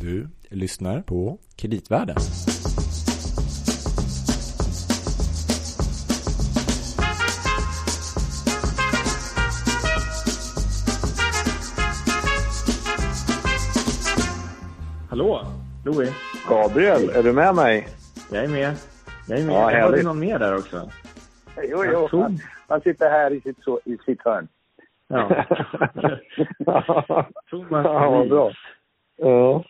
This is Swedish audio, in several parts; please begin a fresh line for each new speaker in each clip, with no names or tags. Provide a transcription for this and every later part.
Du lyssnar på Kreditvärlden.
Hallå, Louis.
Gabriel, är du med mig?
Jag är med. Jag är med.
Ja,
jag hörde någon mer där också.
Jo, jo. Han, han sitter här i sitt, så- i sitt hörn.
Ja. Thomas
ja, vad bra. Ja,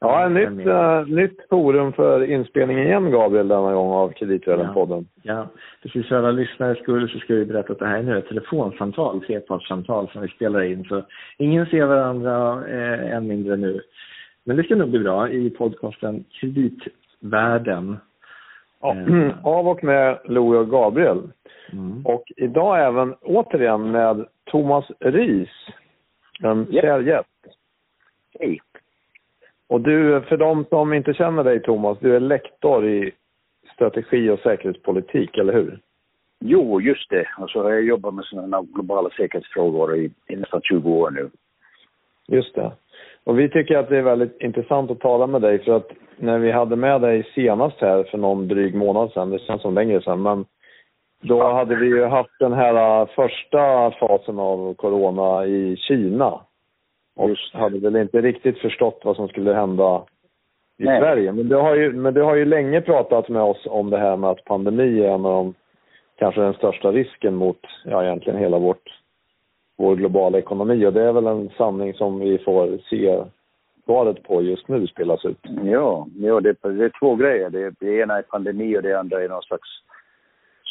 ja ett nytt, uh, nytt forum för inspelning igen, Gabriel, denna gång av Kreditvärlden-podden.
Ja, precis för alla lyssnares skull så ska vi berätta att det här är nu ett telefonsamtal, trepartssamtal som vi spelar in. Så ingen ser varandra, eh, än mindre nu. Men det ska nog bli bra i podcasten Kreditvärlden.
Ja.
Mm.
Av och med Louie och Gabriel.
Mm.
Och idag även återigen med Thomas Ries, en
Ja.
kär gäst.
Hej.
Och du, för de som inte känner dig Thomas, du är lektor i strategi och säkerhetspolitik, eller hur?
Jo, just det. Och så har jag jobbat med sådana globala säkerhetsfrågor i, i nästan 20 år nu.
Just det. Och vi tycker att det är väldigt intressant att tala med dig för att när vi hade med dig senast här för någon dryg månad sedan, det känns som längre sedan, men då hade vi ju haft den här äh, första fasen av corona i Kina. Och hade väl inte riktigt förstått vad som skulle hända i
Nej.
Sverige. Men du, har ju, men du har ju länge pratat med oss om det här med att pandemi är en av de, kanske den största risken mot, ja egentligen hela vårt, vår globala ekonomi. Och det är väl en sanning som vi får se svaret på just nu spelas ut.
Ja, ja det, det är två grejer. Det, det ena är pandemi och det andra är någon slags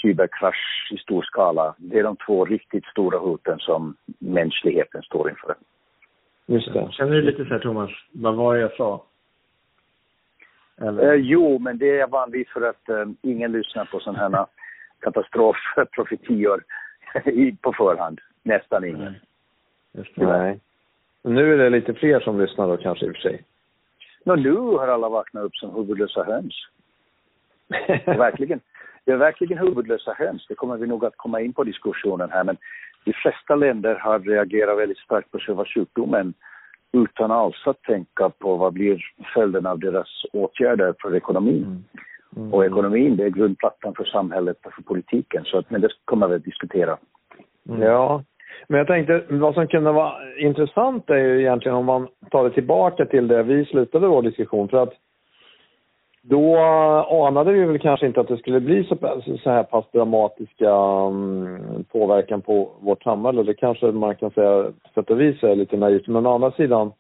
cyberkrasch i stor skala. Det är de två riktigt stora hoten som mänskligheten står inför.
Just det.
Känner du lite så här Thomas, vad var det jag sa? Eller?
Eh, jo, men det är jag van vid för att eh, ingen lyssnar på sådana här katastrofprofetior på förhand. Nästan ingen.
Nej. Just det.
Nej. Nu är det lite fler som lyssnar då kanske i och för sig.
Nå, nu har alla vaknat upp som huvudlösa höns. Det är verkligen, det är verkligen huvudlösa höns. Det kommer vi nog att komma in på diskussionen här. Men de flesta länder har reagerat väldigt starkt på själva sjukdomen utan alls att tänka på vad blir följden av deras åtgärder för ekonomin.
Mm. Mm.
Och ekonomin, det är grundplattan för samhället och för politiken. Så att, men det kommer vi att diskutera.
Mm. Ja, men jag tänkte vad som kunde vara intressant är ju egentligen om man tar det tillbaka till det vi slutade vår diskussion. För att då anade vi väl kanske inte att det skulle bli så, så här pass dramatiska mm, påverkan på vårt samhälle. Det kanske man kan säga på sätt och vis är lite naivt. Men å andra sidan,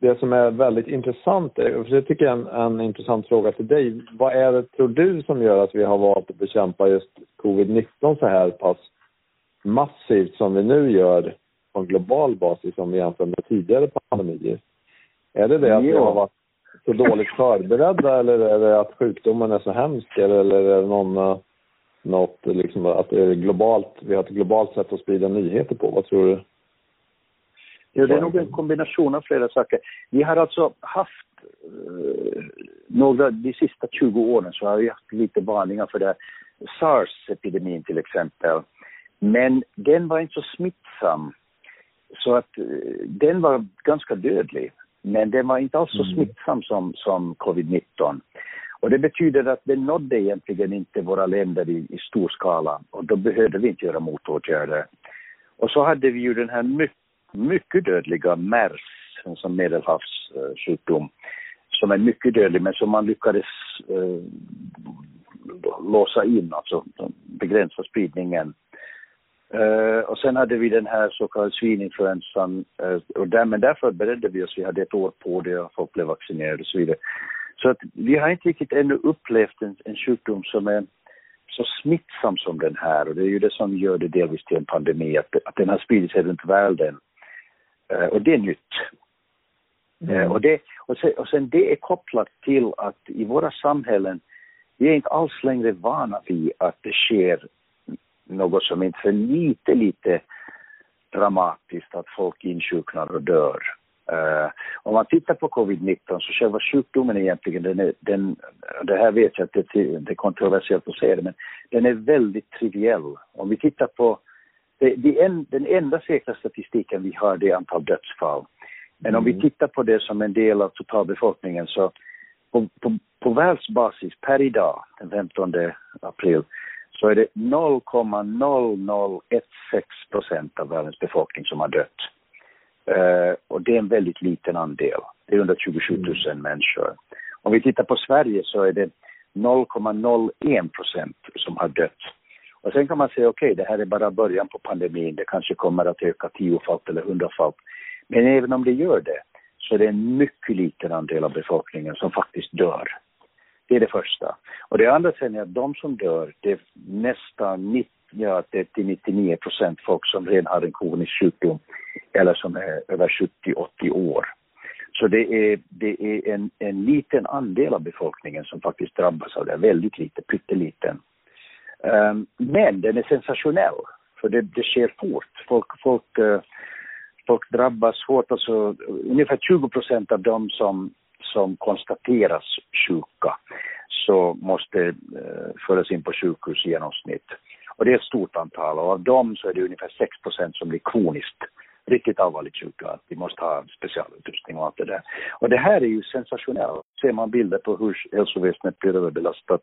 det som är väldigt intressant, för det tycker jag är en, en intressant fråga till dig. Vad är det, tror du, som gör att vi har valt att bekämpa just covid-19 så här pass massivt som vi nu gör på en global basis om vi jämför med tidigare pandemier? Är det det att vi har varit så dåligt förberedda eller är det att sjukdomen är så hemsk eller är det någon, eh, något liksom att det är globalt, vi har ett globalt sätt att sprida nyheter på? Vad tror du?
Ja, det är nog en kombination av flera saker. Vi har alltså haft eh, några, de sista 20 åren så har vi haft lite varningar för det här sars-epidemin till exempel. Men den var inte så smittsam. Så att eh, den var ganska dödlig. Men den var inte alls så
Mm.
smittsam som, som covid-19. Och det betyder att den nådde egentligen inte våra länder i, i stor skala. Och då behövde vi inte göra motåtgärder. Och så hade vi ju den här mycket, mycket dödliga MERS, sån medelhavssjukdom, som är mycket dödlig men som man lyckades eh, låsa in, alltså begränsa spridningen. Eh, och sen hade vi den här så kallade svininfluensan, eh, och där, men där förberedde vi oss, vi hade ett år på det och folk blev vaccinerade och så vidare. Så att vi har inte riktigt ännu upplevt en, en sjukdom som är så smittsam som den här och det är ju det som gör det delvis till en pandemi, att, att den har spridit sig runt världen. Eh, och det är nytt. Eh, och, det, och, sen, och sen det är kopplat till att i våra samhällen, vi är inte alls längre vana vid att det sker något som inte är lite, lite dramatiskt, att folk insjuknar och dör. Eh, om man tittar på covid-19 så själva sjukdomen egentligen, den är, den, det här vet jag att det, det är kontroversiellt att säga det, men den är väldigt triviell. Om vi tittar på, det, det en, den enda säkra statistiken vi har det är antal dödsfall. Men om vi
Mm.
tittar på det som en del av totalbefolkningen så på, på, på världsbasis per idag, den 15 april, så är det 0,0016 procent av världens befolkning som har dött. Eh, och det är en väldigt liten andel. Det är 127 000 människor. Om vi tittar på Sverige så är det 0,01 procent som har dött. Och sen kan man säga okej, det här är bara början på pandemin. Det kanske kommer att öka tiofalt eller hundrafalt. Men även om det gör det så är det en mycket liten andel av befolkningen som faktiskt dör. Det är det första. Och det andra sen är att de som dör, det är nästan 90, ja, det är till 99 procent folk som redan har en kronisk sjukdom eller som är över 70-80 år. Så det är, det är en, en liten andel av befolkningen som faktiskt drabbas av det, väldigt lite, pytteliten. Um, men den är sensationell, för det, det sker fort. Folk, folk, uh, folk drabbas hårt, alltså ungefär 20 procent av dem som, som konstateras sjuka så måste eh, föras in på sjukhus i genomsnitt. Och det är ett stort antal och av dem så är det ungefär 6 procent som blir kroniskt riktigt allvarligt sjuka, att de måste ha specialutrustning och allt det där. Och det här är ju sensationellt. Ser man bilder på hur hälsoväsendet blir överbelastat,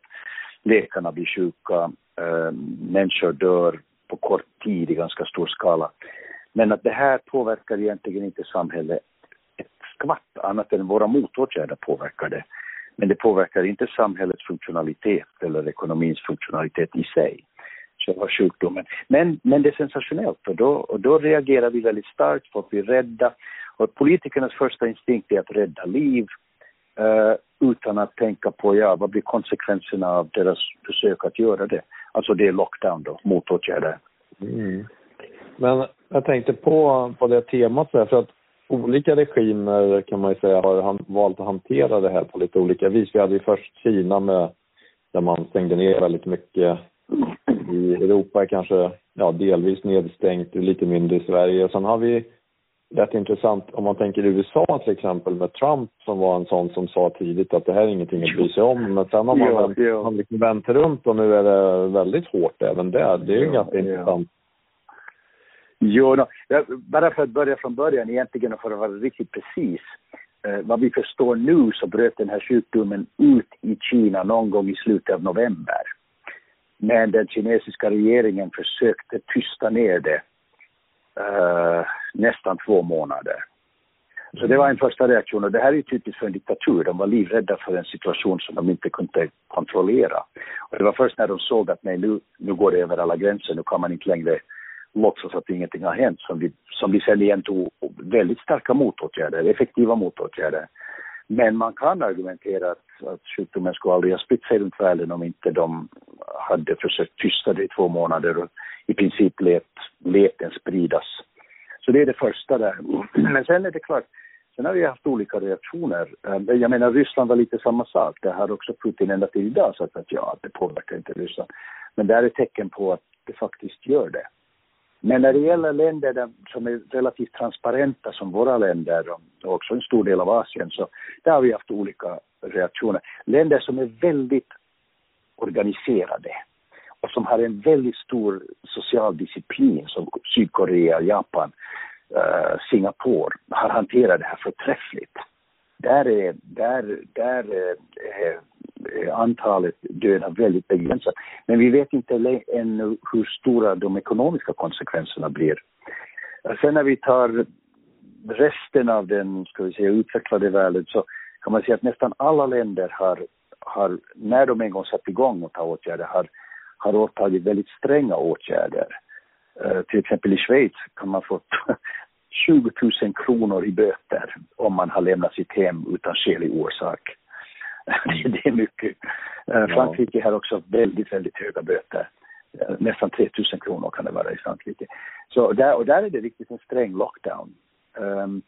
läkarna blir sjuka, eh, människor dör på kort tid i ganska stor skala. Men att det här påverkar egentligen inte samhället skvatt, annat än våra motåtgärder påverkar det. Men det påverkar inte samhällets funktionalitet eller ekonomins funktionalitet i sig själva sjukdomen. Men, men det är sensationellt och då, och då reagerar vi väldigt starkt, folk blir rädda. Och politikernas första instinkt är att rädda liv eh, utan att tänka på ja, vad blir konsekvenserna av deras försök att göra det. Alltså det är lockdown då, motåtgärder.
Mm. Men jag tänkte på, på det temat där, för att olika regimer kan man ju säga har han, valt att hantera det här på lite olika vis. Vi hade ju först Kina med, där man stängde ner väldigt mycket i Europa kanske ja, delvis nedstängt, lite mindre i Sverige. Sen har vi rätt intressant om man tänker USA till exempel med Trump som var en sån som sa tidigt att det här är ingenting att bry sig om. Men sen har man,
Ja,
vänt,
ja.
man liksom vänt runt och nu är det väldigt hårt även där. Det är ju
Ja,
ganska intressant.
Jo, no, ja, bara för att börja från början egentligen och för att vara riktigt precis. Eh, vad vi förstår nu så bröt den här sjukdomen ut i Kina någon gång i slutet av november. Men den kinesiska regeringen försökte tysta ner det eh, nästan två månader. Så det var en första reaktion och det här är ju typiskt för en diktatur. De var livrädda för en situation som de inte kunde kontrollera. Och det var först när de såg att nej, nu, nu går det över alla gränser, nu kan man inte längre låtsas att ingenting har hänt, som vi som vi sen igen tog väldigt starka motåtgärder, effektiva motåtgärder. Men man kan argumentera att, att sjukdomen skulle aldrig ha spritt sig runt världen om inte de hade försökt tysta det i två månader och i princip lät, lät den spridas. Så det är det första där. Men sen är det klart, sen har vi haft olika reaktioner. Eh, jag menar Ryssland var lite samma sak. Det har också Putin ända till idag sagt att ja, det påverkar inte Ryssland. Men det är ett tecken på att det faktiskt gör det. Men när det gäller länder där, som är relativt transparenta som våra länder och också en stor del av Asien så där har vi haft olika reaktioner. Länder som är väldigt organiserade och som har en väldigt stor social disciplin som Sydkorea, Japan, eh, Singapore har hanterat det här förträffligt. Där är, där, där är, är Eh, antalet döda väldigt begränsat. Men vi vet inte ännu hur stora de ekonomiska konsekvenserna blir. Sen när vi tar resten av den, ska vi säga, utvecklade världen så kan man säga att nästan alla länder har, har när de en gång satt igång och tagit åtgärder, har, har åtagit väldigt stränga åtgärder. Uh, till exempel i Schweiz kan man få 20 000 kronor i böter om man har lämnat sitt hem utan skälig orsak. Det är mycket. Uh, Frankrike har också väldigt, väldigt höga böter. Uh, nästan 3 000 kronor kan det vara i Frankrike. Så där, och där är det riktigt en sträng lockdown. Um,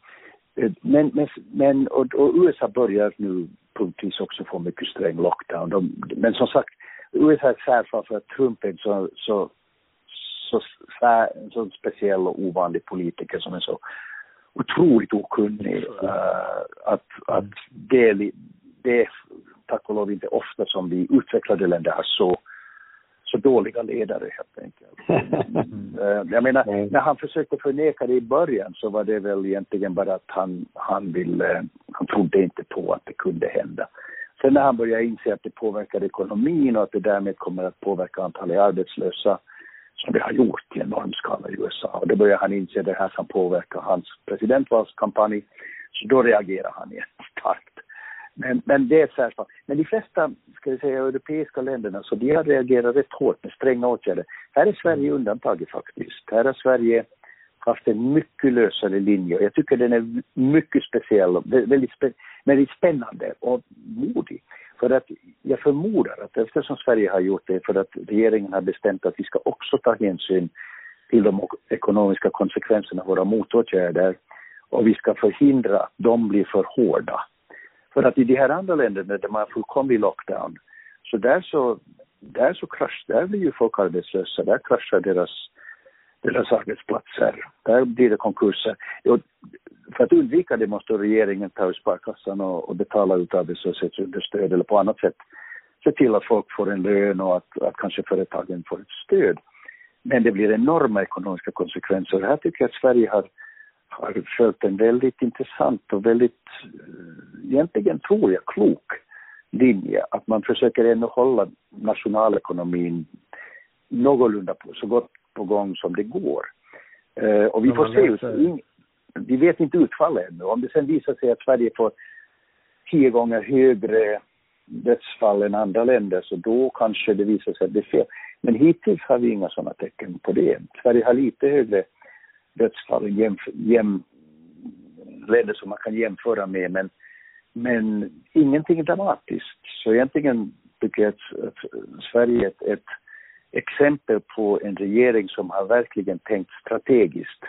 men, men, men och, och, USA börjar nu punktvis också få mycket sträng lockdown. De, men som sagt, USA är ett särfall för att Trump är så, så, så, så, sån speciell och ovanlig politiker som är så otroligt okunnig. Uh, att, att det, det är tack och lov inte ofta som vi utvecklade länder har så, så dåliga ledare helt enkelt. Eh, jag menar, när han försökte förneka det i början så var det väl egentligen bara att han, han ville, han trodde inte på att det kunde hända. Sen när han började inse att det påverkar ekonomin och att det därmed kommer att påverka antalet arbetslösa, som det har gjort i enorm skala i USA, och då började han inse det här kan påverka hans presidentvalskampanj, så då reagerar han starkt. Men, men det är ett särskilt Men de flesta, ska vi säga, europeiska länderna, så de har reagerat rätt hårt med stränga åtgärder. Här är Sverige undantaget faktiskt. Här har Sverige haft en mycket lösare linje. Jag tycker den är mycket speciell, väldigt, väldigt spännande och modig. För att jag förmodar att eftersom Sverige har gjort det för att regeringen har bestämt att vi ska också ta hänsyn till de ekonomiska konsekvenserna av våra motåtgärder och vi ska förhindra att de blir för hårda. För att i de här andra länderna där man har fullkomlig lockdown, så där så, där så krasch, där blir ju folk arbetslösa, där kraschar deras, deras arbetsplatser, där blir det konkurser. Och för att undvika det måste regeringen ta ur sparkassan och, och betala ut arbetslöshetsunderstöd eller på annat sätt se till att folk får en lön och att, att kanske företagen får ett stöd. Men det blir enorma ekonomiska konsekvenser. Här tycker jag att Sverige har har följt en väldigt intressant och väldigt, eh, egentligen tror jag, klok linje. Att man försöker ändå hålla nationalekonomin någorlunda på, så gott på gång som det går. Eh, och vi får se, vi vet inte utfallet ännu. Om det sen visar sig att Sverige får tio gånger högre dödsfall än andra länder, så då kanske det visar sig att det är fel. Men hittills har vi inga sådana tecken på det. Sverige har lite högre dödsfall, jäm, jäm, länder som man kan jämföra med, men, men ingenting dramatiskt. Så egentligen tycker jag att, att Sverige är ett, ett exempel på en regering som har verkligen tänkt strategiskt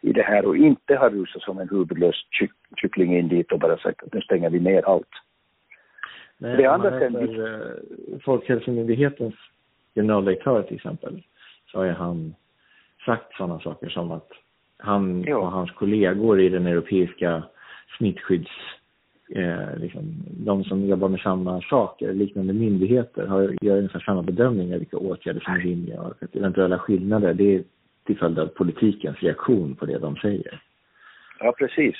i det här och inte har rusat som en huvudlös kyck, kyckling in dit och bara sagt att nu stänger vi ner allt.
Nej, det andra sen... Eh, Folkhälsomyndighetens generaldirektör till exempel, så har ju han sagt sådana saker som att han jo. och hans kollegor i den europeiska smittskydds eh, liksom, de som jobbar med samma saker, liknande myndigheter, har, gör ungefär samma bedömningar vilka åtgärder som är rimliga och eventuella skillnader, det är till följd av politikens reaktion på det de säger.
Ja, precis.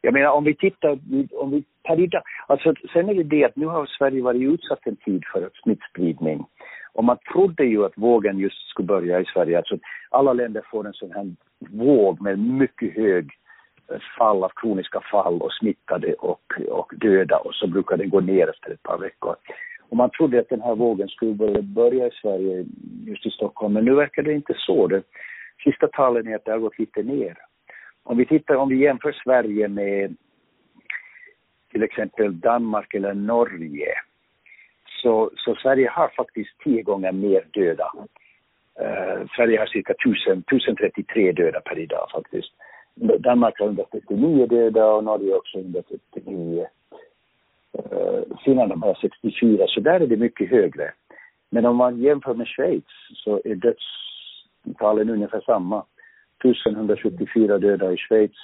Jag menar om vi tittar, om vi tar idag, alltså sen är det det att nu har Sverige varit utsatt en tid för smittspridning och man trodde ju att vågen just skulle börja i Sverige, alltså alla länder får en sån här våg med mycket hög eh, fall av kroniska fall och smittade och, och döda och så brukar det gå ner efter ett par veckor. Och man trodde att den här vågen skulle börja i Sverige, just i Stockholm, men nu verkar det inte så. Det sista talen är att det har gått lite ner. Om vi tittar, om vi jämför Sverige med till exempel Danmark eller Norge, så, så Sverige har faktiskt tio gånger mer döda. Eh, Sverige har cirka 1000, 1033 döda per idag faktiskt. Danmark har 139 döda och Norge också 139. Eh, Finland har bara 64, så där är det mycket högre. Men om man jämför med Schweiz så är dödstalen ungefär samma. 1174 döda i Schweiz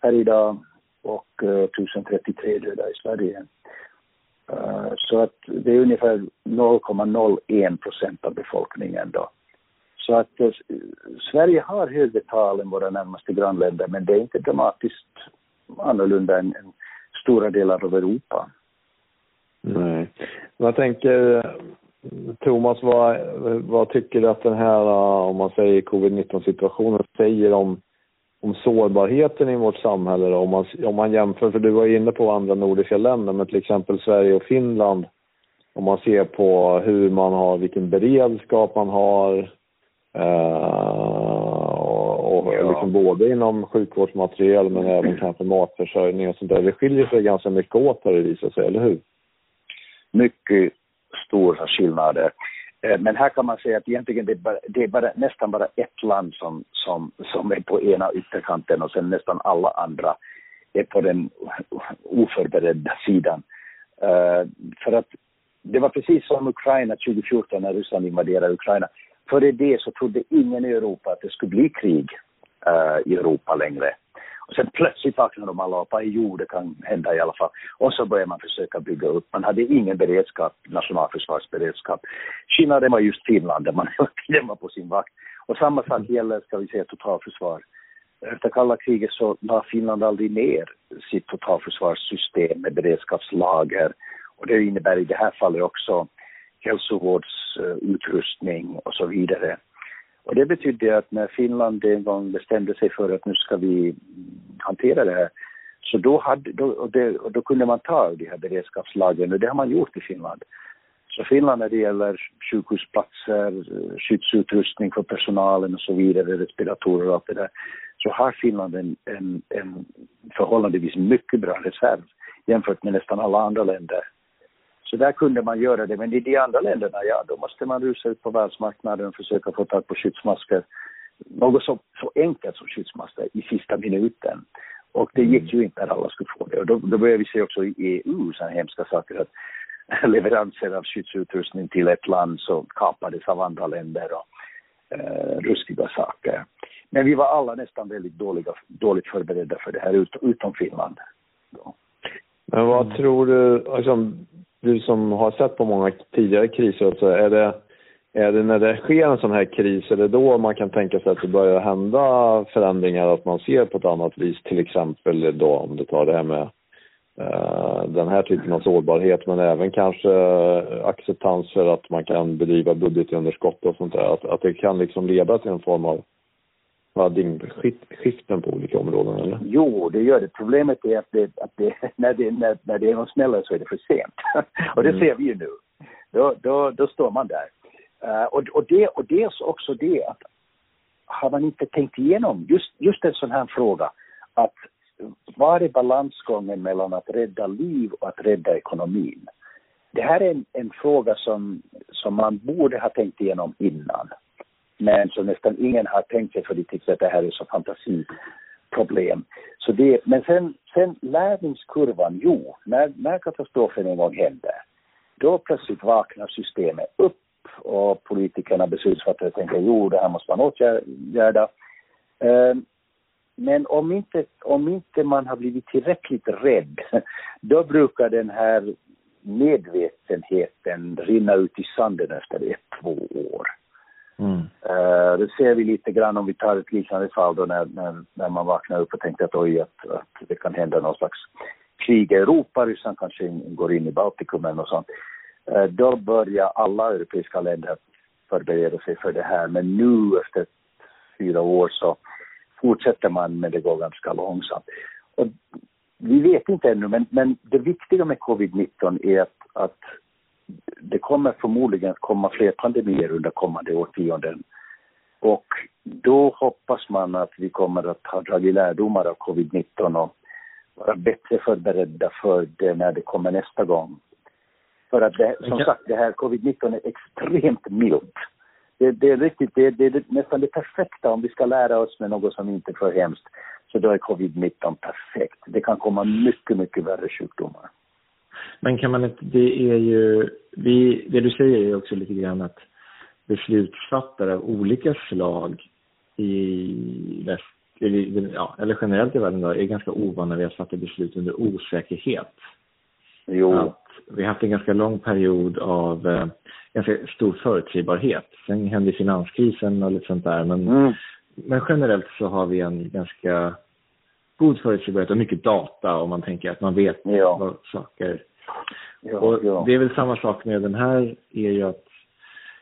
per idag och eh, 1033 döda i Sverige. Eh, så att det är ungefär 0,01 procent av befolkningen då. Så att eh, Sverige har högre tal än våra närmaste grannländer, men det är inte dramatiskt annorlunda än, än stora delar av Europa.
Nej. Vad tänker, Thomas, vad, vad tycker du att den här, eh, om man säger covid-19 situationen säger om om sårbarheten i vårt samhälle då, om man, om man jämför, för du var inne på andra nordiska länder, men till exempel Sverige och Finland, om man ser på hur man har, vilken beredskap man har, eh, och, och ja. liksom både inom sjukvårdsmaterial men även kanske matförsörjning och sånt där. Det skiljer sig ganska mycket åt har det visat sig, eller hur?
Mycket stora skillnader. Eh, men här kan man säga att egentligen det är, bara, det är bara, nästan bara ett land som, som, som är på ena ytterkanten och sen nästan alla andra är på den oförberedda sidan. Uh, för att det var precis som Ukraina 2014 när Ryssland invaderade Ukraina. Före det så trodde ingen i Europa att det skulle bli krig uh, i Europa längre. Och sen plötsligt vaknar de alla upp, vad jo det kan hända i alla fall. Och så börjar man försöka bygga upp. Man hade ingen beredskap, nationalförsvarsberedskap. Skillnaden var just Finland där man var på sin vakt. Och samma sak mm. gäller, ska vi säga, totalförsvar. Efter kalla kriget så la Finland aldrig ner sitt totalförsvarssystem med beredskapslager. Och det innebär i det här fallet också hälsovårdsutrustning och så vidare. Och det betydde att när Finland en gång bestämde sig för att nu ska vi hantera det här, så då, hade, då, och det, och då kunde man ta de här beredskapslagren och det har man gjort i Finland. Så Finland när det gäller sjukhusplatser, skyddsutrustning för personalen och så vidare, respiratorer och allt det där, så har Finland en, en, en förhållandevis mycket bra reserv jämfört med nästan alla andra länder. Så där kunde man göra det, men i de andra länderna, ja, då måste man rusa ut på världsmarknaden och försöka få tag på skyddsmasker. Något så, så enkelt som skyddsmasker i sista minuten. Och det gick ju inte att alla skulle få det. Och då, då började vi se också i EU sådana hemska saker att leveranser av skyddsutrustning till ett land så kapades av andra länder och eh, ruskiga saker. Men vi var alla nästan väldigt dåliga, dåligt förberedda för det här, ut, utom Finland. Då.
Men vad mm. tror du, liksom, du som har sett på många tidigare kriser, alltså, är det, är det när det sker en sån här kris, är det då man kan tänka sig att det börjar hända förändringar, att man ser på ett annat vis, till exempel då om du tar det här med uh, den här typen av sårbarhet, men även kanske eh, acceptans för att man kan bedriva budgetunderskott och sånt där, att, att det kan liksom leda till en form av paradigmskiften på olika områden eller?
Jo, det gör det. Problemet är att, det, att det, när, det, när, när det är någon smäller så är det för sent. och det mm. ser vi ju nu. Då, då, då står man där. Uh, och, och, det, och dels också det att har man inte tänkt igenom just, just en sån här fråga att var är balansgången mellan att rädda liv och att rädda ekonomin? Det här är en, en fråga som, som man borde ha tänkt igenom innan men som nästan ingen har tänkt sig för de tycker att det här är så fantasiproblem. Så det, men sen, sen lärningskurvan, jo, när, när katastrofen en gång hände, då plötsligt vaknar systemet upp och politikerna, beslutsfattare tänker jo, det här måste man åtgärda. Ehm, men om inte, om inte man har blivit tillräckligt rädd, då brukar den här medvetenheten rinna ut i sanden efter ett, två år. Mm. Uh, det ser vi lite grann om vi tar ett liknande fall då när, när, när man vaknar upp och tänker att oj, att, att det kan hända någon slags krig i Europa, Ryssland kanske går in i Baltikum eller något sånt. Uh, då börjar alla europeiska länder förbereda sig för det här, men nu efter fyra år så fortsätter man, men det går ganska långsamt. Och vi vet inte ännu, men, men det viktiga med covid-19 är att, att det kommer förmodligen att komma fler pandemier under kommande årtionden. Och då hoppas man att vi kommer att ha dragit lärdomar av covid-19 och vara bättre förberedda för det när det kommer nästa gång. För att det, som sagt, det här covid-19 är extremt milt. Det, det, är riktigt, det, det är nästan det perfekta om vi ska lära oss med något som inte är för hemskt. Så då är covid-19 perfekt. Det kan komma mycket, mycket värre sjukdomar.
Men kan man inte, det är ju, vi, det du säger är också lite grann att beslutsfattare av olika slag i väst, eller, ja, eller generellt i världen då, är ganska ovana vid att fatta beslut under osäkerhet.
Jo. Att
vi har haft en ganska lång period av eh, ganska stor förutsägbarhet. Sen hände finanskrisen och lite sånt där, men, mm. men generellt så har vi en ganska god förutsägbarhet och mycket data om man tänker att man vet ja. vad saker Ja, och ja. Det är väl samma sak med den här, är ju att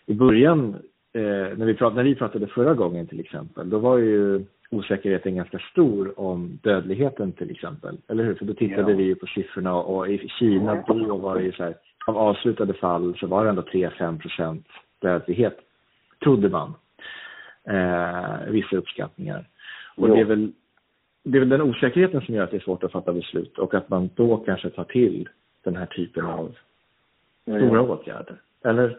i början, eh, när, vi pratade, när vi pratade förra gången till exempel, då var ju osäkerheten ganska stor om dödligheten till exempel, eller hur? För då tittade ja. vi på siffrorna och i Kina då var det ju så här, av avslutade fall så var det ändå 3-5 procent dödlighet, trodde man. Eh, vissa uppskattningar. Och det är väl det är väl den osäkerheten som gör att det är svårt att fatta beslut och att man då kanske tar till den här typen av stora ja. åtgärder, eller?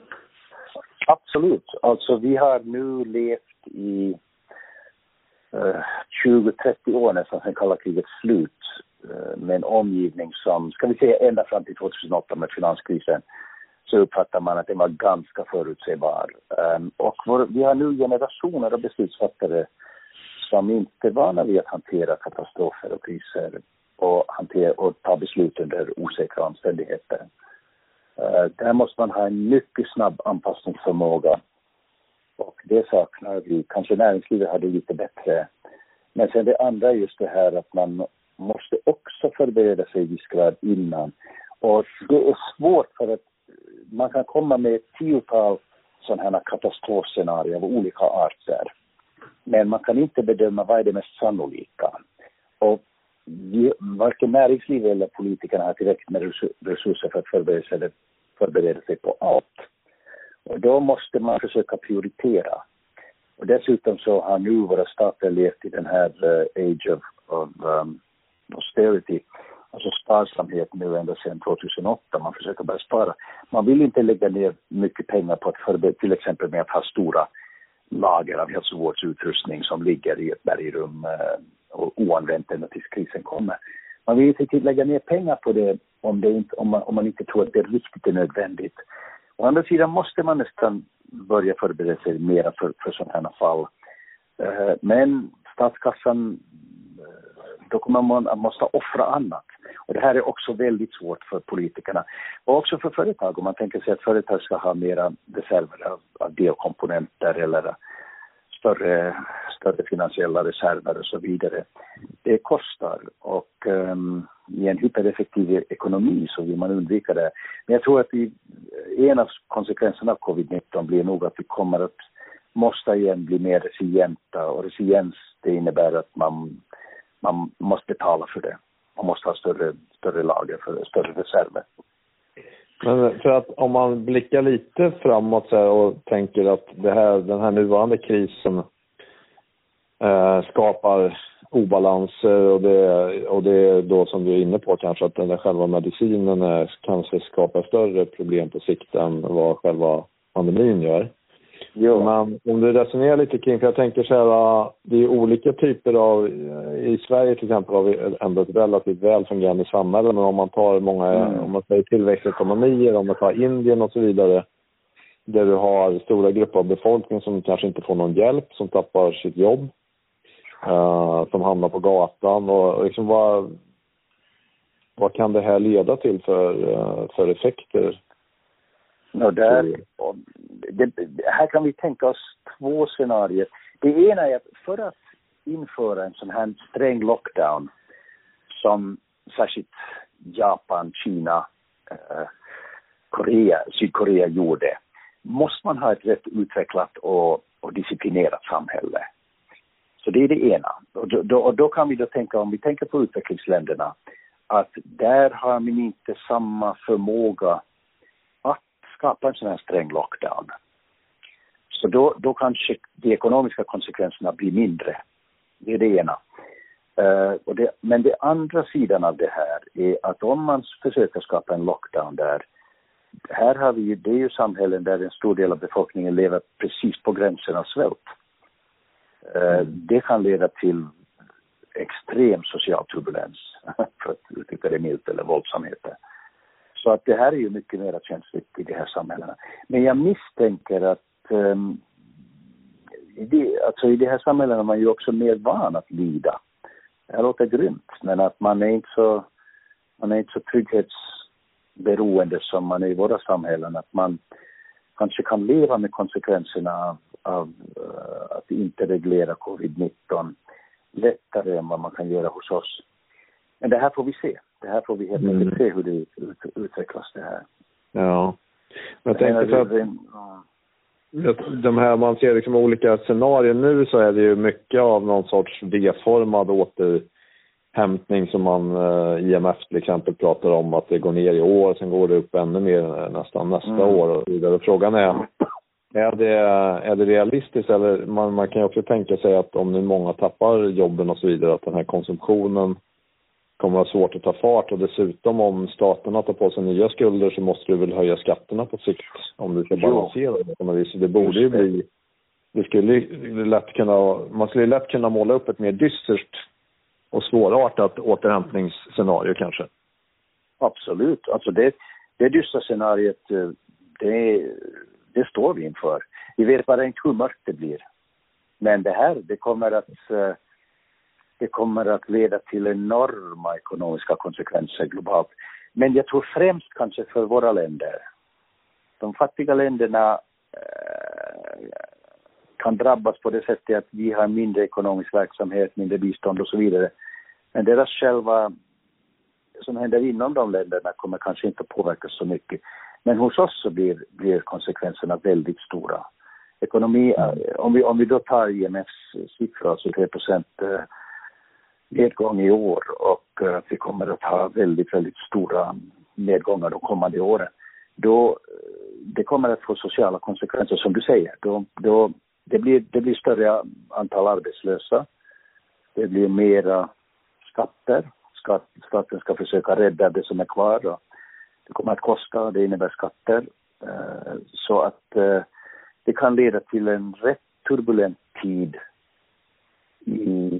Absolut. Alltså vi har nu levt i eh, 20-30 år nästan sedan kalla krigets slut eh, med en omgivning som, ska vi säga ända fram till 2008 med finanskrisen, så uppfattar man att den var ganska förutsägbar. Um, och vår, vi har nu generationer av beslutsfattare som inte är vana vid att hantera katastrofer och kriser och, hantera, och ta beslut under osäkra omständigheter. Uh, där måste man ha en mycket snabb anpassningsförmåga och det saknar vi. Kanske näringslivet hade lite bättre. Men sen det andra är just det här att man måste också förbereda sig i viss grad innan. Och det är svårt för att man kan komma med ett tiotal sådana här katastrofscenarier av olika arter. Men man kan inte bedöma vad är det mest sannolika. Och varken näringslivet eller politikerna har tillräckligt med resurser för att förbereda sig, förbereda sig på allt. Och då måste man försöka prioritera. Och dessutom så har nu våra stater levt i den här uh, age of, of um, austerity, alltså sparsamhet nu ända sedan 2008. Man försöker bara spara. Man vill inte lägga ner mycket pengar på att förbereda, till exempel med att ha stora lager av hälsovårdsutrustning som ligger i ett bergrum uh, oanvänt ända tills krisen kommer. Man vill inte lägga ner pengar på det om, det inte, om, man, om man inte tror att det riktigt är nödvändigt. Å andra sidan måste man nästan börja förbereda sig mera för, för sådana här fall. Eh, men statskassan, eh, då kommer man att måste offra annat. Och det här är också väldigt svårt för politikerna. Och också för företag, om man tänker sig att företag ska ha mera reserver av, av delkomponenter eller större, större finansiella reserver och så vidare. Det kostar och um, i en hypereffektiv ekonomi så vill man undvika det. Men jag tror att vi, en av konsekvenserna av covid-19 blir nog att vi kommer att måste igen bli mer resilienta och resiliens det innebär att man, man måste betala för det. Man måste ha större, större lager, för större reserver.
Men eh, för att om man blickar lite framåt så och tänker att det här, den här nuvarande krisen eh, skapar obalanser och det, och det är då som du är inne på kanske att den där själva medicinen är, kanske skapar större problem på sikt än vad själva pandemin gör. Jo. Men om du resonerar lite kring, för jag tänker så här, det är olika typer av, i Sverige till exempel har vi ändå ett relativt väl fungerande samhälle, men om man tar många, mm. om man säger tillväxtekonomier, om man tar Indien och så vidare, där du har stora grupper av befolkningen som kanske inte får någon hjälp, som tappar sitt jobb, uh, som hamnar på gatan och liksom vad, vad kan det här leda till för, för effekter
och där, och det, här kan vi tänka oss två scenarier. Det ena är att för att införa en sån här sträng lockdown som särskilt Japan, Kina, eh, Korea, Sydkorea gjorde, måste man ha ett rätt utvecklat och, och disciplinerat samhälle. Så det är det ena. Och då, och då kan vi då tänka, om vi tänker på utvecklingsländerna, att där har man inte samma förmåga skapa en sån här sträng lockdown. Så då, då kanske de ekonomiska konsekvenserna blir mindre. Det är det ena. Uh, och det, men den andra sidan av det här är att om man försöker skapa en lockdown där, här har vi ju, det är ju samhällen där en stor del av befolkningen lever precis på gränsen av svält. Uh, det kan leda till extrem social turbulens, för att uttrycka det milt, eller våldsamheter. Så att det här är ju mycket mer känsligt i de här samhällena. Men jag misstänker att um, i, de, alltså i de här samhällena är man ju också mer van att lida. Det låter grymt, men att man är inte så, man är inte så trygghetsberoende som man är i våra samhällen. Att man kanske kan leva med konsekvenserna av, av uh, att inte reglera covid-19 lättare än vad man kan göra hos oss. Men det här får vi se. Det här får vi helt enkelt mm. se hur det utvecklas det här.
Ja. Jag tänkte för att, de här, man ser liksom olika scenarier nu så är det ju mycket av någon sorts V-formad återhämtning som man, eh, IMF till exempel pratar om att det går ner i år, sen går det upp ännu mer nästan nästa mm. år och vidare. Frågan är, är det, är det realistiskt eller man, man kan ju också tänka sig att om nu många tappar jobben och så vidare, att den här konsumtionen kommer att ha svårt att ta fart och dessutom om staterna tar på sig nya skulder så måste du väl höja skatterna på sikt om du ska balansera det på något vis. Det borde ju bli, det skulle lätt kunna, man skulle lätt kunna måla upp ett mer dystert och svårartat återhämtningsscenario kanske.
Absolut, alltså det, det dystra scenariet, eh, det, det står vi inför. Vi vet bara inte hur mörkt det blir. Men det här, det kommer att eh, det kommer att leda till enorma ekonomiska konsekvenser globalt. Men jag tror främst kanske för våra länder. De fattiga länderna eh, kan drabbas på det sättet att vi har mindre ekonomisk verksamhet, mindre bistånd och så vidare. Men deras själva, som händer inom de länderna kommer kanske inte att påverkas så mycket. Men hos oss så blir, blir konsekvenserna väldigt stora. Ekonomi, eh, om vi, om vi då tar IMFs siffror, alltså 3 procent eh, nedgång i år och eh, att vi kommer att ha väldigt, väldigt stora nedgångar de kommande åren. Då, eh, det kommer att få sociala konsekvenser som du säger. Då, då, det, blir, det blir större antal arbetslösa. Det blir mera skatter. Skatt, staten ska försöka rädda det som är kvar. Och det kommer att kosta, det innebär skatter. Eh, så att det kan leda till en rätt turbulent tid i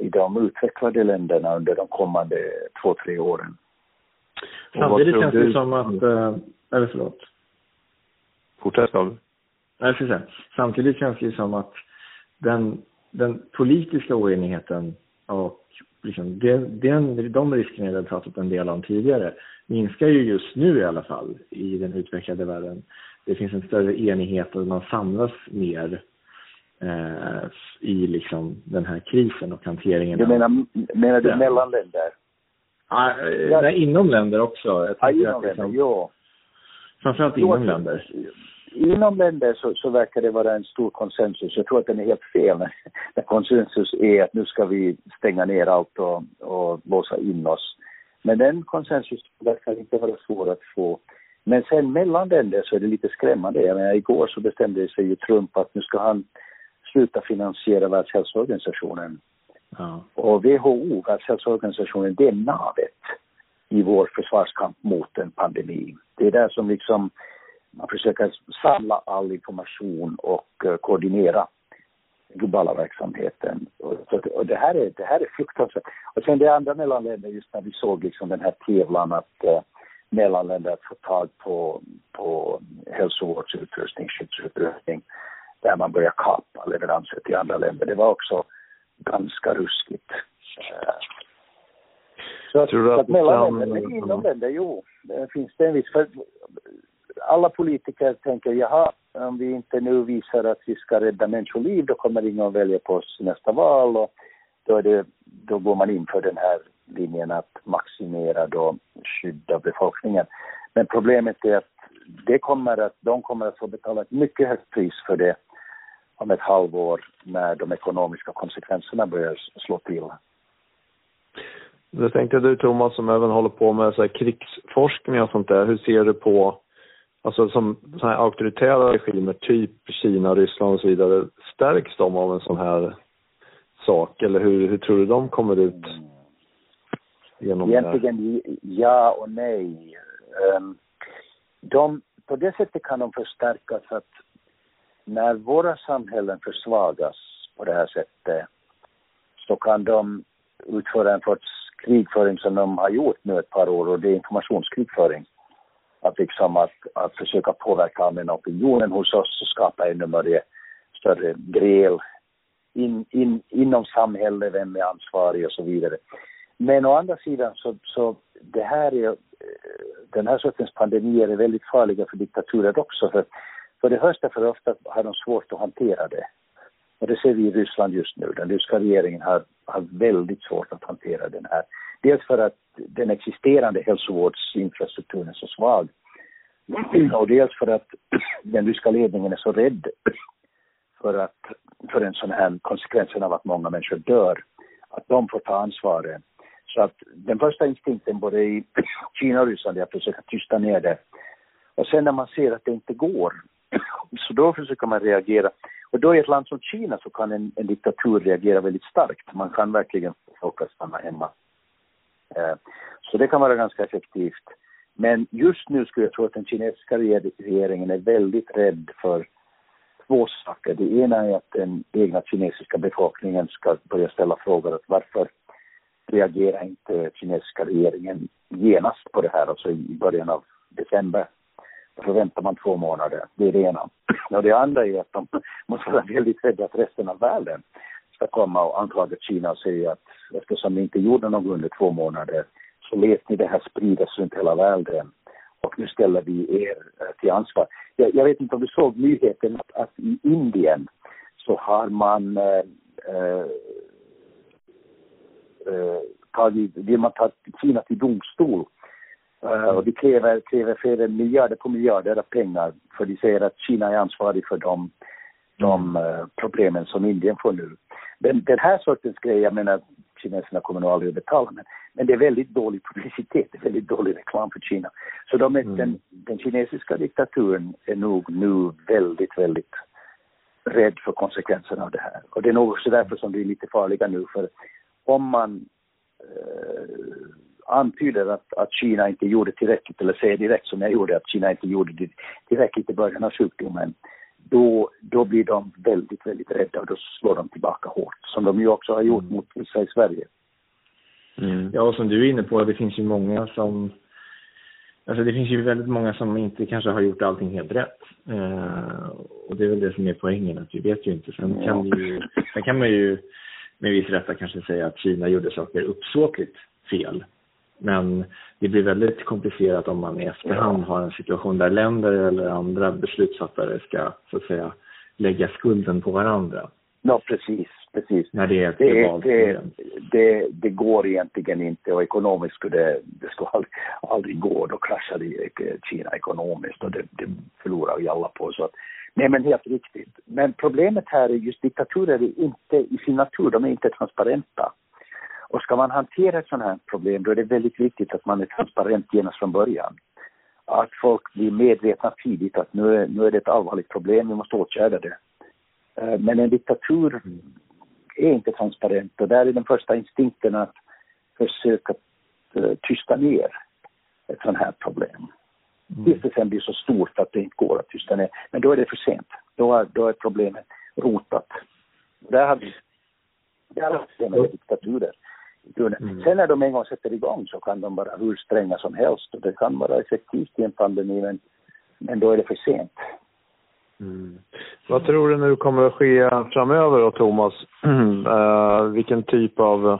i de utvecklade länderna under de kommande två, tre åren.
Samtidigt känns det som att, äh, eller förlåt.
Fortsätt David.
Ska säga. Samtidigt känns det som att den, den politiska oenigheten och liksom den, den, de riskerna vi pratat en del om tidigare minskar ju just nu i alla fall i den utvecklade världen. Det finns en större enighet och man samlas mer eh, i liksom den här krisen och hanteringen.
Du menar, menar du mellan länder?
Ah, ja, nej, inom länder också.
Ja, inom liksom, länder, ja.
Framförallt inom länder.
Inom länder så, så, verkar det vara en stor konsensus. Jag tror att den är helt fel när konsensus är att nu ska vi stänga ner allt och, och låsa in oss. Men den konsensus verkar inte vara svår att få. Men sen mellan länder så är det lite skrämmande. Jag menar, igår så bestämde sig ju Trump att nu ska han sluta finansiera Världshälsoorganisationen. Ja. Och WHO, Världshälsoorganisationen, det är navet i vår försvarskamp mot en pandemi. Det är där som liksom man försöker samla all information och uh, koordinera globala verksamheten. Och, det, här är, det här är fruktansvärt. Och sen det andra mellanländer, just när vi såg liksom den här tävlan att uh, mellanländer att få tag på, på hälsovårdsutrustning, skyddsutrustning där man börjar kapa leveranser till andra länder. Det var också ganska ruskigt. Så att, Tror att, att mellan länder, men inom länder, jo, det finns det en viss... För alla politiker tänker, jaha, om vi inte nu visar att vi ska rädda människoliv, då kommer ingen att välja på oss nästa val och då, är det, då går man in för den här linjen att maximera då skydd av befolkningen. Men problemet är att det kommer att, de kommer att få betala ett mycket högt pris för det om ett halvår när de ekonomiska konsekvenserna börjar slå till.
Det tänkte du Thomas som även håller på med så krigsforskning och sånt där. Hur ser du på, alltså som så här auktoritära regimer, typ Kina, Ryssland och så vidare, stärks de av en sån här sak? Eller hur, hur tror du de kommer ut
genom Egentligen ja och nej. Ehm, de, på det sättet kan de förstärkas att när våra samhällen försvagas på det här sättet så kan de utföra en sorts krigföring som de har gjort nu ett par år och det är informationskrigföring. Att liksom att, att försöka påverka allmänna opinionen hos oss och skapa ännu mer, större gräl in, in, inom samhället, vem är ansvarig och så vidare. Men å andra sidan så, så det här är, eh, den här sortens pandemier är väldigt farliga för diktaturer också. För för det första, för ofta har de svårt att hantera det. Och det ser vi i Ryssland just nu. Den ryska regeringen har, har väldigt svårt att hantera den här. Dels för att den existerande hälsovårdsinfrastrukturen är så svag. Och dels för att den ryska ledningen är så rädd för, att, för en sån här konsekvensen av att många människor dör. Att de får ta ansvaret. Så att den första instinkten både i Kina och Ryssland är att försöka tysta ner det. Och sen när man ser att det inte går så då försöker man reagera. Och då i ett land som Kina så kan en, en diktatur reagera väldigt starkt. Man kan verkligen få folk att stanna hemma. Eh, så det kan vara ganska effektivt. Men just nu skulle jag tro att den kinesiska regeringen är väldigt rädd för två saker. Det ena är att den egna kinesiska befolkningen ska börja ställa frågor att varför reagerar inte kinesiska regeringen genast på det här, alltså i början av december så väntar man två månader. Det är det ena. Och det andra är att de måste vara väldigt rädda att resten av världen ska komma och anklaga Kina och säga att eftersom ni inte gjorde något under två månader så lät ni det här spridas runt hela världen och nu ställer vi er eh, till ansvar. Jag, jag vet inte om du såg nyheten att, att i Indien så har man eh, eh, eh tagit, vill man ta Kina till domstol uh, och de kräver, kräver flera miljarder på miljarder av pengar för de säger att Kina är ansvarig för de, de uh, problemen som Indien får nu. Den, den här sortens grej, jag menar kineserna kommer nog aldrig att betala men, men det är väldigt dålig publicitet, det är väldigt dålig reklam för Kina. Så de mm. den, den kinesiska diktaturen är nog nu väldigt, väldigt rädd för konsekvenserna av det här. Och det är nog också därför som det är lite farliga nu för om man eh, antyder att, att Kina inte gjorde tillräckligt, eller säger direkt som jag gjorde att Kina inte gjorde tillräckligt i början av sjukdomen, då, då blir de väldigt, väldigt rädda och då slår de tillbaka hårt, som de ju också har gjort mm. mot vissa i Sverige.
Mm. Ja, och som du är inne på, det finns ju många som Alltså det finns ju väldigt många som inte kanske har gjort allting helt rätt. Eh, och det är väl det som är poängen, att vi vet ju inte. Sen kan, ju, sen kan man ju med viss rätta kanske säga att Kina gjorde saker uppsåtligt fel. Men det blir väldigt komplicerat om man i efterhand har en situation där länder eller andra beslutsfattare ska så att säga lägga skulden på varandra.
Ja, precis. precis.
När det är ett det,
det, det, det, går egentligen inte och ekonomiskt skulle det, skulle aldrig, aldrig gå. Då kraschar Kina ekonomiskt och det, det förlorar ju alla på. Så nej, men helt riktigt. Men problemet här är just diktaturer är inte i sin natur, de är inte transparenta. Och ska man hantera ett sådant här problem då är det väldigt viktigt att man är transparent genast från början. Att folk blir medvetna tidigt att nu är, nu är det ett allvarligt problem, vi måste åtgärda det. Eh, men en diktatur är inte transparent och där är den första instinkten att försöka eh, tysta ner ett sådant här problem. Mm. Tills det sen blir så stort att det inte går att tysta ner. Men då är det för sent. Då är, då är problemet rotat. Där har vi, där har vi med diktaturer. Mm. Sen när de en gång sätter igång så kan de vara hur stränga som helst och det kan vara effektivt i en pandemi men, men då är det för sent.
Mm. Vad tror du nu kommer att ske framöver då, Thomas? uh, vilken typ av...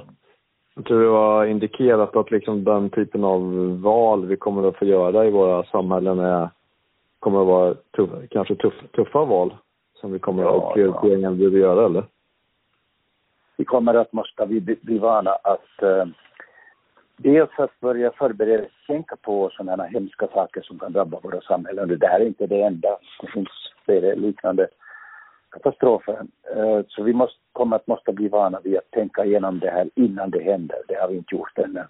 Jag tror du har indikerat att liksom den typen av val vi kommer att få göra i våra samhällen är, kommer att vara tuff, kanske tuff, tuffa val som vi kommer ja, att prioriteringar ja. behöver göra, eller?
Vi kommer att måste bli, bli vana att eh, dels att börja förbereda, tänka på sådana hemska saker som kan drabba våra samhällen. Det här är inte det enda, det finns flera liknande katastrofer. Eh, så vi måste, kommer att måste bli vana vid att tänka igenom det här innan det händer. Det har vi inte gjort ännu.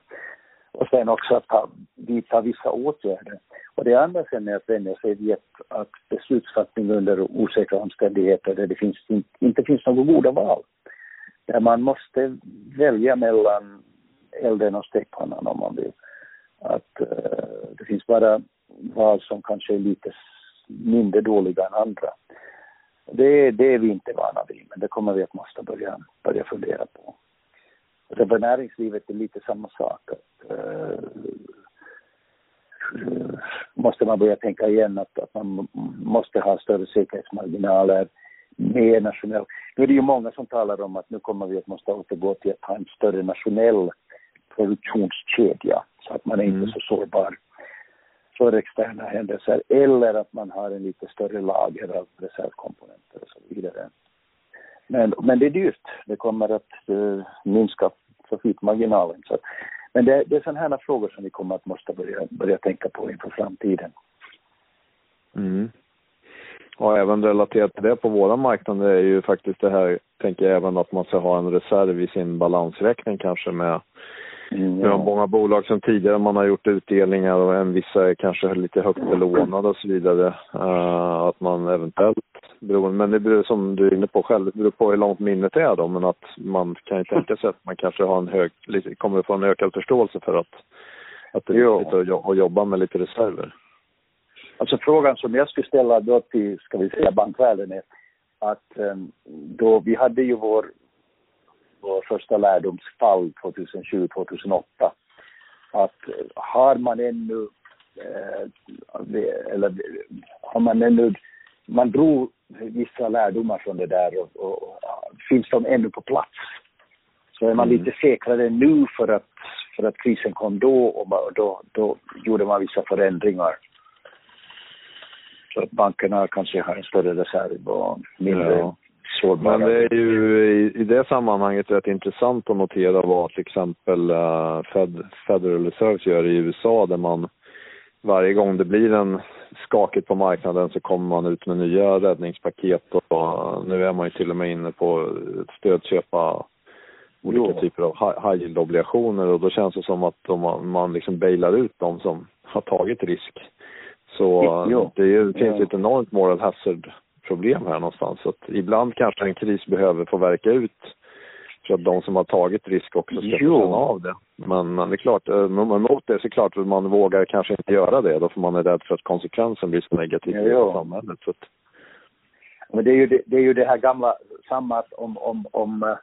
Och sen också att ta, vidta vissa åtgärder. Och det andra sen är att vänja sig vid att beslutsfattning under osäkra omständigheter där det finns, inte finns några goda val där man måste välja mellan elden och stekpannan om man vill. Att uh, det finns bara val som kanske är lite mindre dåliga än andra. Det, det är vi inte vana vid, men det kommer vi att måste börja, börja fundera på. Och för näringslivet är lite samma sak. Att, uh, måste man börja tänka igen att, att man måste ha större säkerhetsmarginaler mer nationell. Nu är det ju många som talar om att nu kommer vi att måste återgå till att ha en större nationell produktionskedja så att man är mm. inte så sårbar för externa händelser eller att man har en lite större lager av reservkomponenter och så vidare. Men, men det är dyrt. Det kommer att uh, minska profitmarginalen. Så, men det, det är sådana här frågor som vi kommer att måste börja, börja tänka på inför framtiden.
Mm. Och även relaterat till det på våra marknader är ju faktiskt det här, tänker jag även att man ska ha en reserv i sin balansräkning kanske med Mm, ja. Många bolag som tidigare man har gjort utdelningar och en vissa är kanske lite högt belånade och så vidare. Uh, att man eventuellt, beroende, men det beror som du är inne på själv, det beror på hur långt minnet är då, men att man kan ju tänka sig att man kanske har en hög, kommer att få en ökad förståelse för att, att det är viktigt att jobba med lite reserver.
Alltså frågan som jag skulle ställa då till, ska vi säga, bankvärlden är att um, då vi hade ju vår, vår första lärdomsfall 2007-2008 att har man ännu eh, eller har man ännu, man drog vissa lärdomar från det där och, och, och finns de ännu på plats? Så är man mm. lite säkrare nu för att, för att krisen kom då och då, då gjorde man vissa förändringar. Så att bankerna kanske har en större reserv och mindre ja. sårbara.
Men det är ju i, i det sammanhanget rätt intressant att notera vad till exempel uh, Fed, Federal Reserve gör i USA där man varje gång det blir en skakigt på marknaden så kommer man ut med nya räddningspaket och nu är man ju till och med inne på att stödköpa olika jo. typer av high yield-obligationer och då känns det som att man, man liksom bailar ut de som har tagit risk. Så jo. det, är, det finns ja. ett enormt moral hazard-problem här någonstans. Så att ibland kanske en kris behöver få verka ut för att de som har tagit risk också ska känna av det. Men, men det är klart, eh, mot det så är det klart att man vågar kanske inte göra det då för man är rädd för att konsekvensen blir så negativ i samhället. Så att...
Men det är ju det, det, är ju det här gamla, samma om, om, om eh,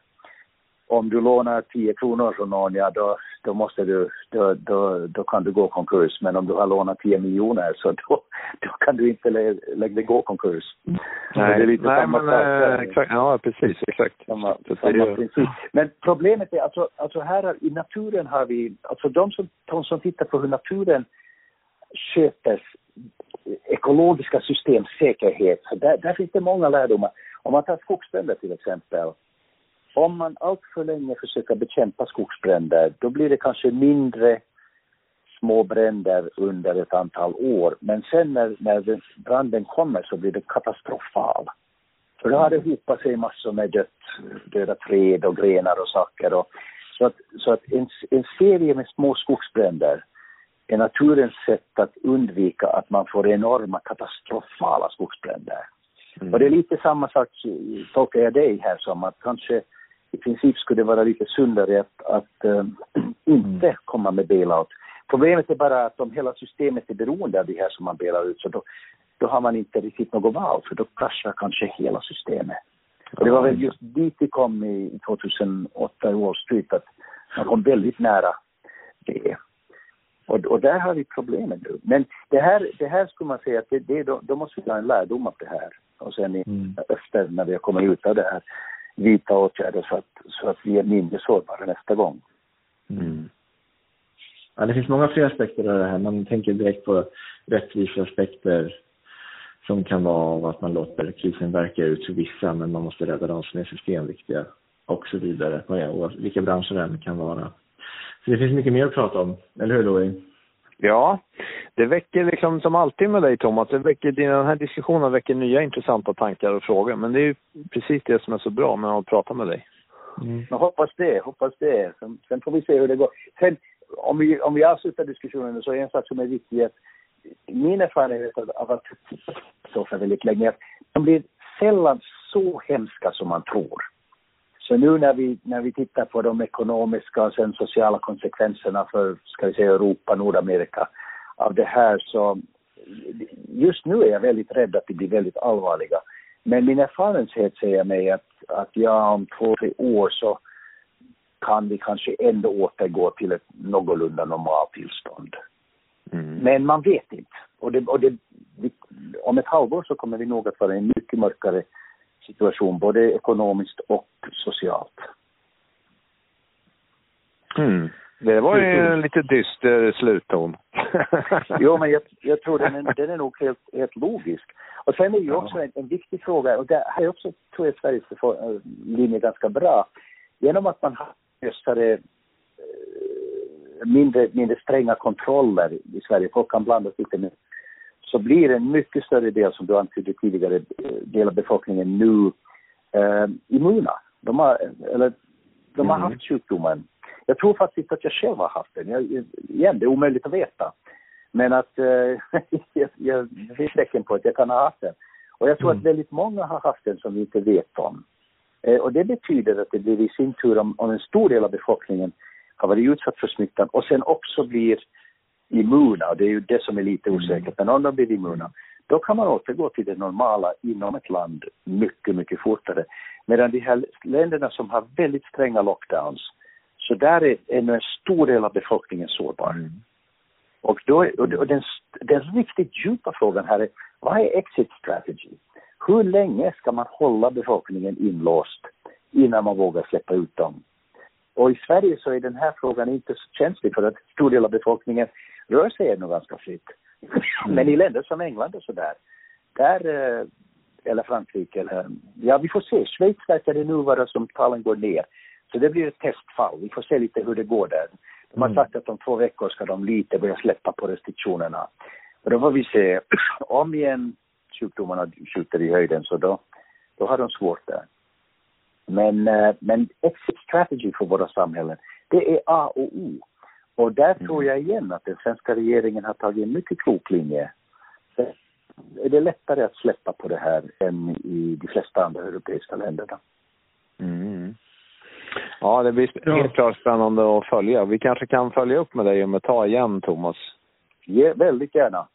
om du lånar 10 kronor från någon, ja då, då måste du, då, då, då kan du gå konkurs. Men om du har lånat 10 miljoner så då, då kan du inte lä, lägga gå konkurs.
Nej, det är lite nej samma men äh, exakt, ja precis, exakt.
Samma, samma princip. Men problemet är alltså, alltså här i naturen har vi, alltså de som, de som tittar på hur naturen sköter ekologiska systems säkerhet, där, där finns det många lärdomar. Om man tar skogsbränder till exempel, om man allt för länge försöker bekämpa skogsbränder, då blir det kanske mindre små bränder under ett antal år. Men sen när, när branden kommer så blir det katastrofal. För då har det hopat sig massor med dött, döda träd och grenar och saker. Och, så att, så att en, en serie med små skogsbränder är naturens sätt att undvika att man får enorma katastrofala skogsbränder. Mm. Och det är lite samma sak, tolkar jag dig här som, att kanske i princip skulle det vara lite sundare att, att äh, inte mm. komma med bailout. Problemet är bara att om hela systemet är beroende av det här som man bailar ut så då, då har man inte riktigt något val för då kraschar kanske hela systemet. Och det var väl just dit vi kom i 2008 i Wall Street att man kom väldigt nära det. Och, och där har vi problemet nu. Men det här, det här skulle man säga att det, det, då, då måste vi ha en lärdom av det här. Och sen i, mm. efter när vi har kommit ut av det här vidta åtgärder så att, så att vi är mindre sårbara nästa gång.
Mm. Ja, det finns många fler aspekter av det här. Man tänker direkt på rättviseaspekter som kan vara av att man låter krisen verka ut för vissa men man måste rädda de som är systemviktiga och så vidare. Och vilka branscher det än kan vara. Så det finns mycket mer att prata om, eller hur Louie?
Ja, det väcker liksom som alltid med dig Thomas, det väcker, den här diskussionen väcker nya intressanta tankar och frågor. Men det är ju precis det som är så bra med att prata med dig.
Mm. Men hoppas det, hoppas det. Sen, sen, får vi se hur det går. Sen om vi, om vi avslutar diskussionen så är en sak som är viktig att min erfarenhet av att för väldigt länge, att de blir sällan så hemska som man tror. Så nu när vi, när vi tittar på de ekonomiska och sen sociala konsekvenserna för, ska vi säga, Europa, Nordamerika av det här så just nu är jag väldigt rädd att de blir väldigt allvarliga. Men min erfarenhet säger mig att, att ja, om två, tre år så kan vi kanske ändå återgå till ett någorlunda normalt tillstånd. Mm. Men man vet inte. Och, det, och det, vi, om ett halvår så kommer vi nog att vara i en mycket mörkare situation, både ekonomiskt och socialt.
Mm. Det var ju en lite dyster slutton.
jo, men jag, jag tror den är, den är nog helt, helt logisk. Och sen är ju också en, en viktig fråga, och det här är också, tror jag, Sveriges linje ganska bra. Genom att man har lösare, eh, mindre, mindre stränga kontroller i Sverige, folk kan blandas lite mer så blir en mycket större del, som du antydde tidigare, eh, del av befolkningen nu eh, immuna. De har, eller, de har mm. haft sjukdomen. Jag tror faktiskt att jag själv har haft den. Jag, igen, det är omöjligt att veta. Men att eh, jag, det finns tecken på att jag kan ha haft den. Och jag tror mm. att väldigt många har haft den som vi inte vet om. Eh, och det betyder att det blir i sin tur om, om en stor del av befolkningen har varit utsatt för smittan och sen också blir immuna, det är ju det som är lite mm. osäkert, men om de blir immuna, då kan man återgå till det normala inom ett land mycket, mycket fortare. Medan de här länderna som har väldigt stränga lockdowns, så där är ännu en stor del av befolkningen sårbar. Mm. Och, då, och den, den riktigt djupa frågan här är, vad är exit strategy? Hur länge ska man hålla befolkningen inlåst innan man vågar släppa ut dem? Och i Sverige så är den här frågan inte så känslig för att stor del av befolkningen rör sig ännu ganska fritt. Men i länder som England och sådär, där, eh, eller Frankrike, eller, ja vi får se. Schweiz verkar det nu vara som talen går ner. Så det blir ett testfall. Vi får se lite hur det går där. De har mm. sagt att om två veckor ska de lite börja släppa på restriktionerna. Och då får vi se. Om igen sjukdomarna skjuter i höjden så då, då har de svårt där. Men, eh, men exit strategy för våra samhällen, det är A och O. Och där mm. tror jag igen att den svenska regeringen har tagit en mycket klok linje. Så är det lättare att släppa på det här än i de flesta andra europeiska länderna.
Mm. Ja, det blir helt klart spännande att följa. Vi kanske kan följa upp med dig om ett tag igen, Thomas.
Ja, väldigt gärna.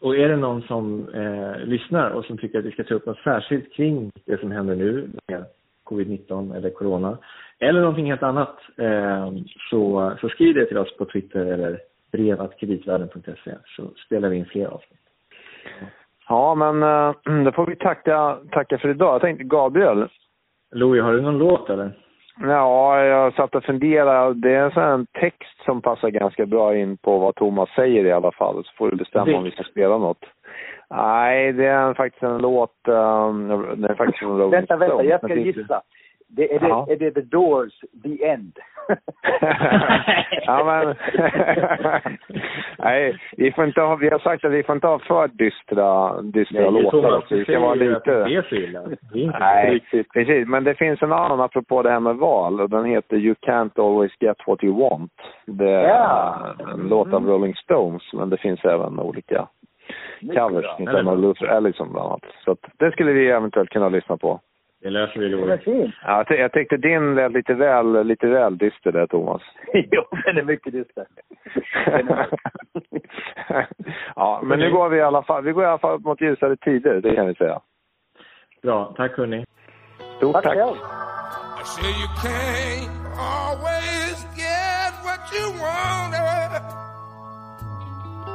Och är det någon som eh, lyssnar och som tycker att vi ska ta upp något särskilt kring det som händer nu med covid-19 eller corona eller någonting helt annat eh, så, så skriv det till oss på Twitter eller brevatkreditvärden.se så spelar vi in fler avsnitt.
Ja, men eh, då får vi tacka, tacka för idag. Jag tänkte Gabriel.
Louie, har du någon låt eller?
Ja, jag satt och funderade. Det är en sån text som passar ganska bra in på vad Thomas säger i alla fall. Så får du bestämma Dikt. om vi ska spela något. Nej, det är faktiskt en låt. Um, det är faktiskt en Rolling
Vänta, vänta, jag ska gissa. Det, är, det, är det The Doors, The End?
ja, men... Nej, vi, får inte ha, vi har sagt att vi får inte ha för dystra, dystra Nej, låtar. Så vi ska vara lite...
Det är illa.
Nej, precis. Men det finns en annan apropå det här med val och den heter You Can't Always Get What You Want. Det är ja. en låt av Rolling Stones, men det finns även olika covers. En av Luther Allison bland annat. Så att, det skulle vi eventuellt kunna lyssna på.
Det löser vi, Louie.
Ja, jag tyckte din lät lite väl, lite väl dyster där, Thomas.
jo, den är mycket dyster.
ja, men nu går vi i alla fall, vi går i alla fall mot ljusare tider, det kan vi säga.
Bra, tack hörni.
Stort tack. tack.
Själv.
get what you